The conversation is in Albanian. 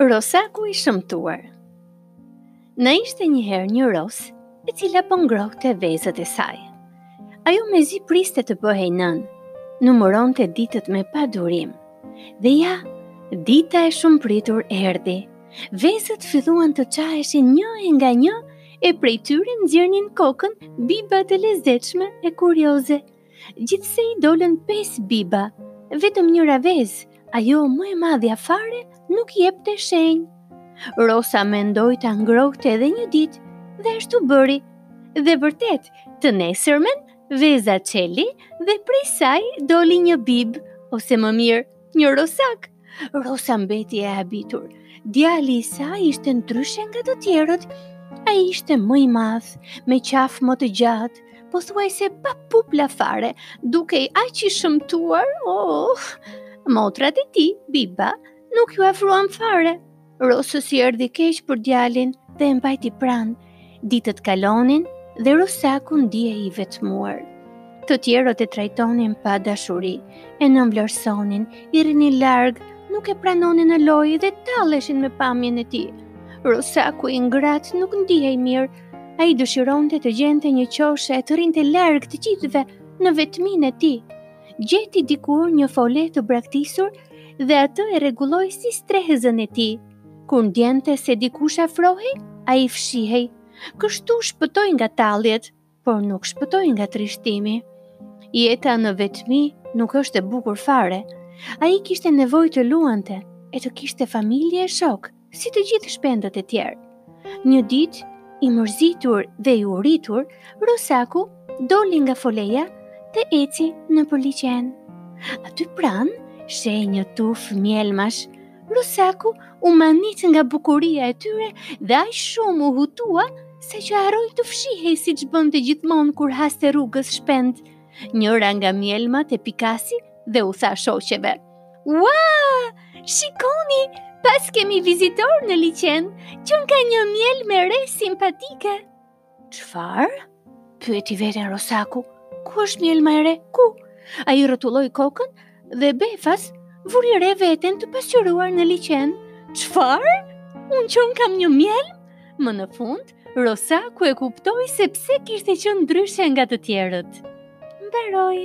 Rosaku i shëmtuar Na ishte njëherë një rosë e cila po ngrohte vezët e saj. Ajo mezi priste të bëhej nënë, numëronte ditët me padurim. Dhe ja, dita e shumëpritur erdhi, vezët filluan të çaheshin një e nga një e prej tyre nxirrnin kokën biba të lezetshme e kurioze. Gjithsej dolën pesë biba, vetëm njëra vezë, ajo më e madhja fare nuk jepte shenjë. Rosa mendoi ta ngrohte edhe një ditë dhe ashtu bëri. Dhe vërtet, të nesërmen veza çeli dhe prej saj doli një bibë ose më mirë, një rosak. Rosa mbeti e habitur. Djali i saj ishte ndryshe nga të tjerët. Ai ishte më i madh, me qafë më të gjatë, pothuajse pa pupla fare, dukej aq i shëmtuar, oh, motrat e tij, biba, nuk iu afruan fare. Rosës i erdhi keq për djalin dhe e mbajti pranë. Ditët kalonin dhe Rosaku ndihej i vetmuar. Të tjerët e trajtonin pa dashuri, e nënvlerësonin, i rrinin larg, nuk e pranonin në lojë dhe talleshin me pamjen e tij. Rosaku i ngratë nuk ndihej mirë, ai dëshironte të gjente një qoshe e të rrinte larg të gjithëve në vetminë e tij. gjeti diku një fole të braktisur dhe atë e rregulloi si strehëzën e tij. Kur ndjente se dikush afrohej, ai fshihej. Kështu shpëtoi nga talljet, por nuk shpëtoi nga trishtimi. Jeta në vetmi nuk është e bukur fare. Ai kishte nevojë të luante e të kishte familje e shokë. si të gjithë shpendët e tjerë. Një ditë, i mërzitur dhe i uritur, Rosaku doli nga foleja dhe eci nëpër liqen. Aty pranë, sheh një tufë mjellmash. Rosaku u mahnit nga bukuria e tyre dhe aq shumë u hutua saqë harroi të fshihej siç bënte gjithmonë kur haste rrugës shpendë. Njëra nga mjellmat e pikasi dhe u tha shoqeve. Ua! Shikoni, paskemi vizitorë në liqen, qenka një mjellmë e re simpatike. Çfarë? Pyeti veten Rosaku, ku është mjellma e re, ku? Ai rrotulloi kokën dhe befas vuri re veten të pasqyruar në liqen. Çfarë? Unë qenkam një mjellmë? Më në fund, Rosaku e kuptoi se pse kishte qenë ndryshe nga të tjerët. Mbaroi.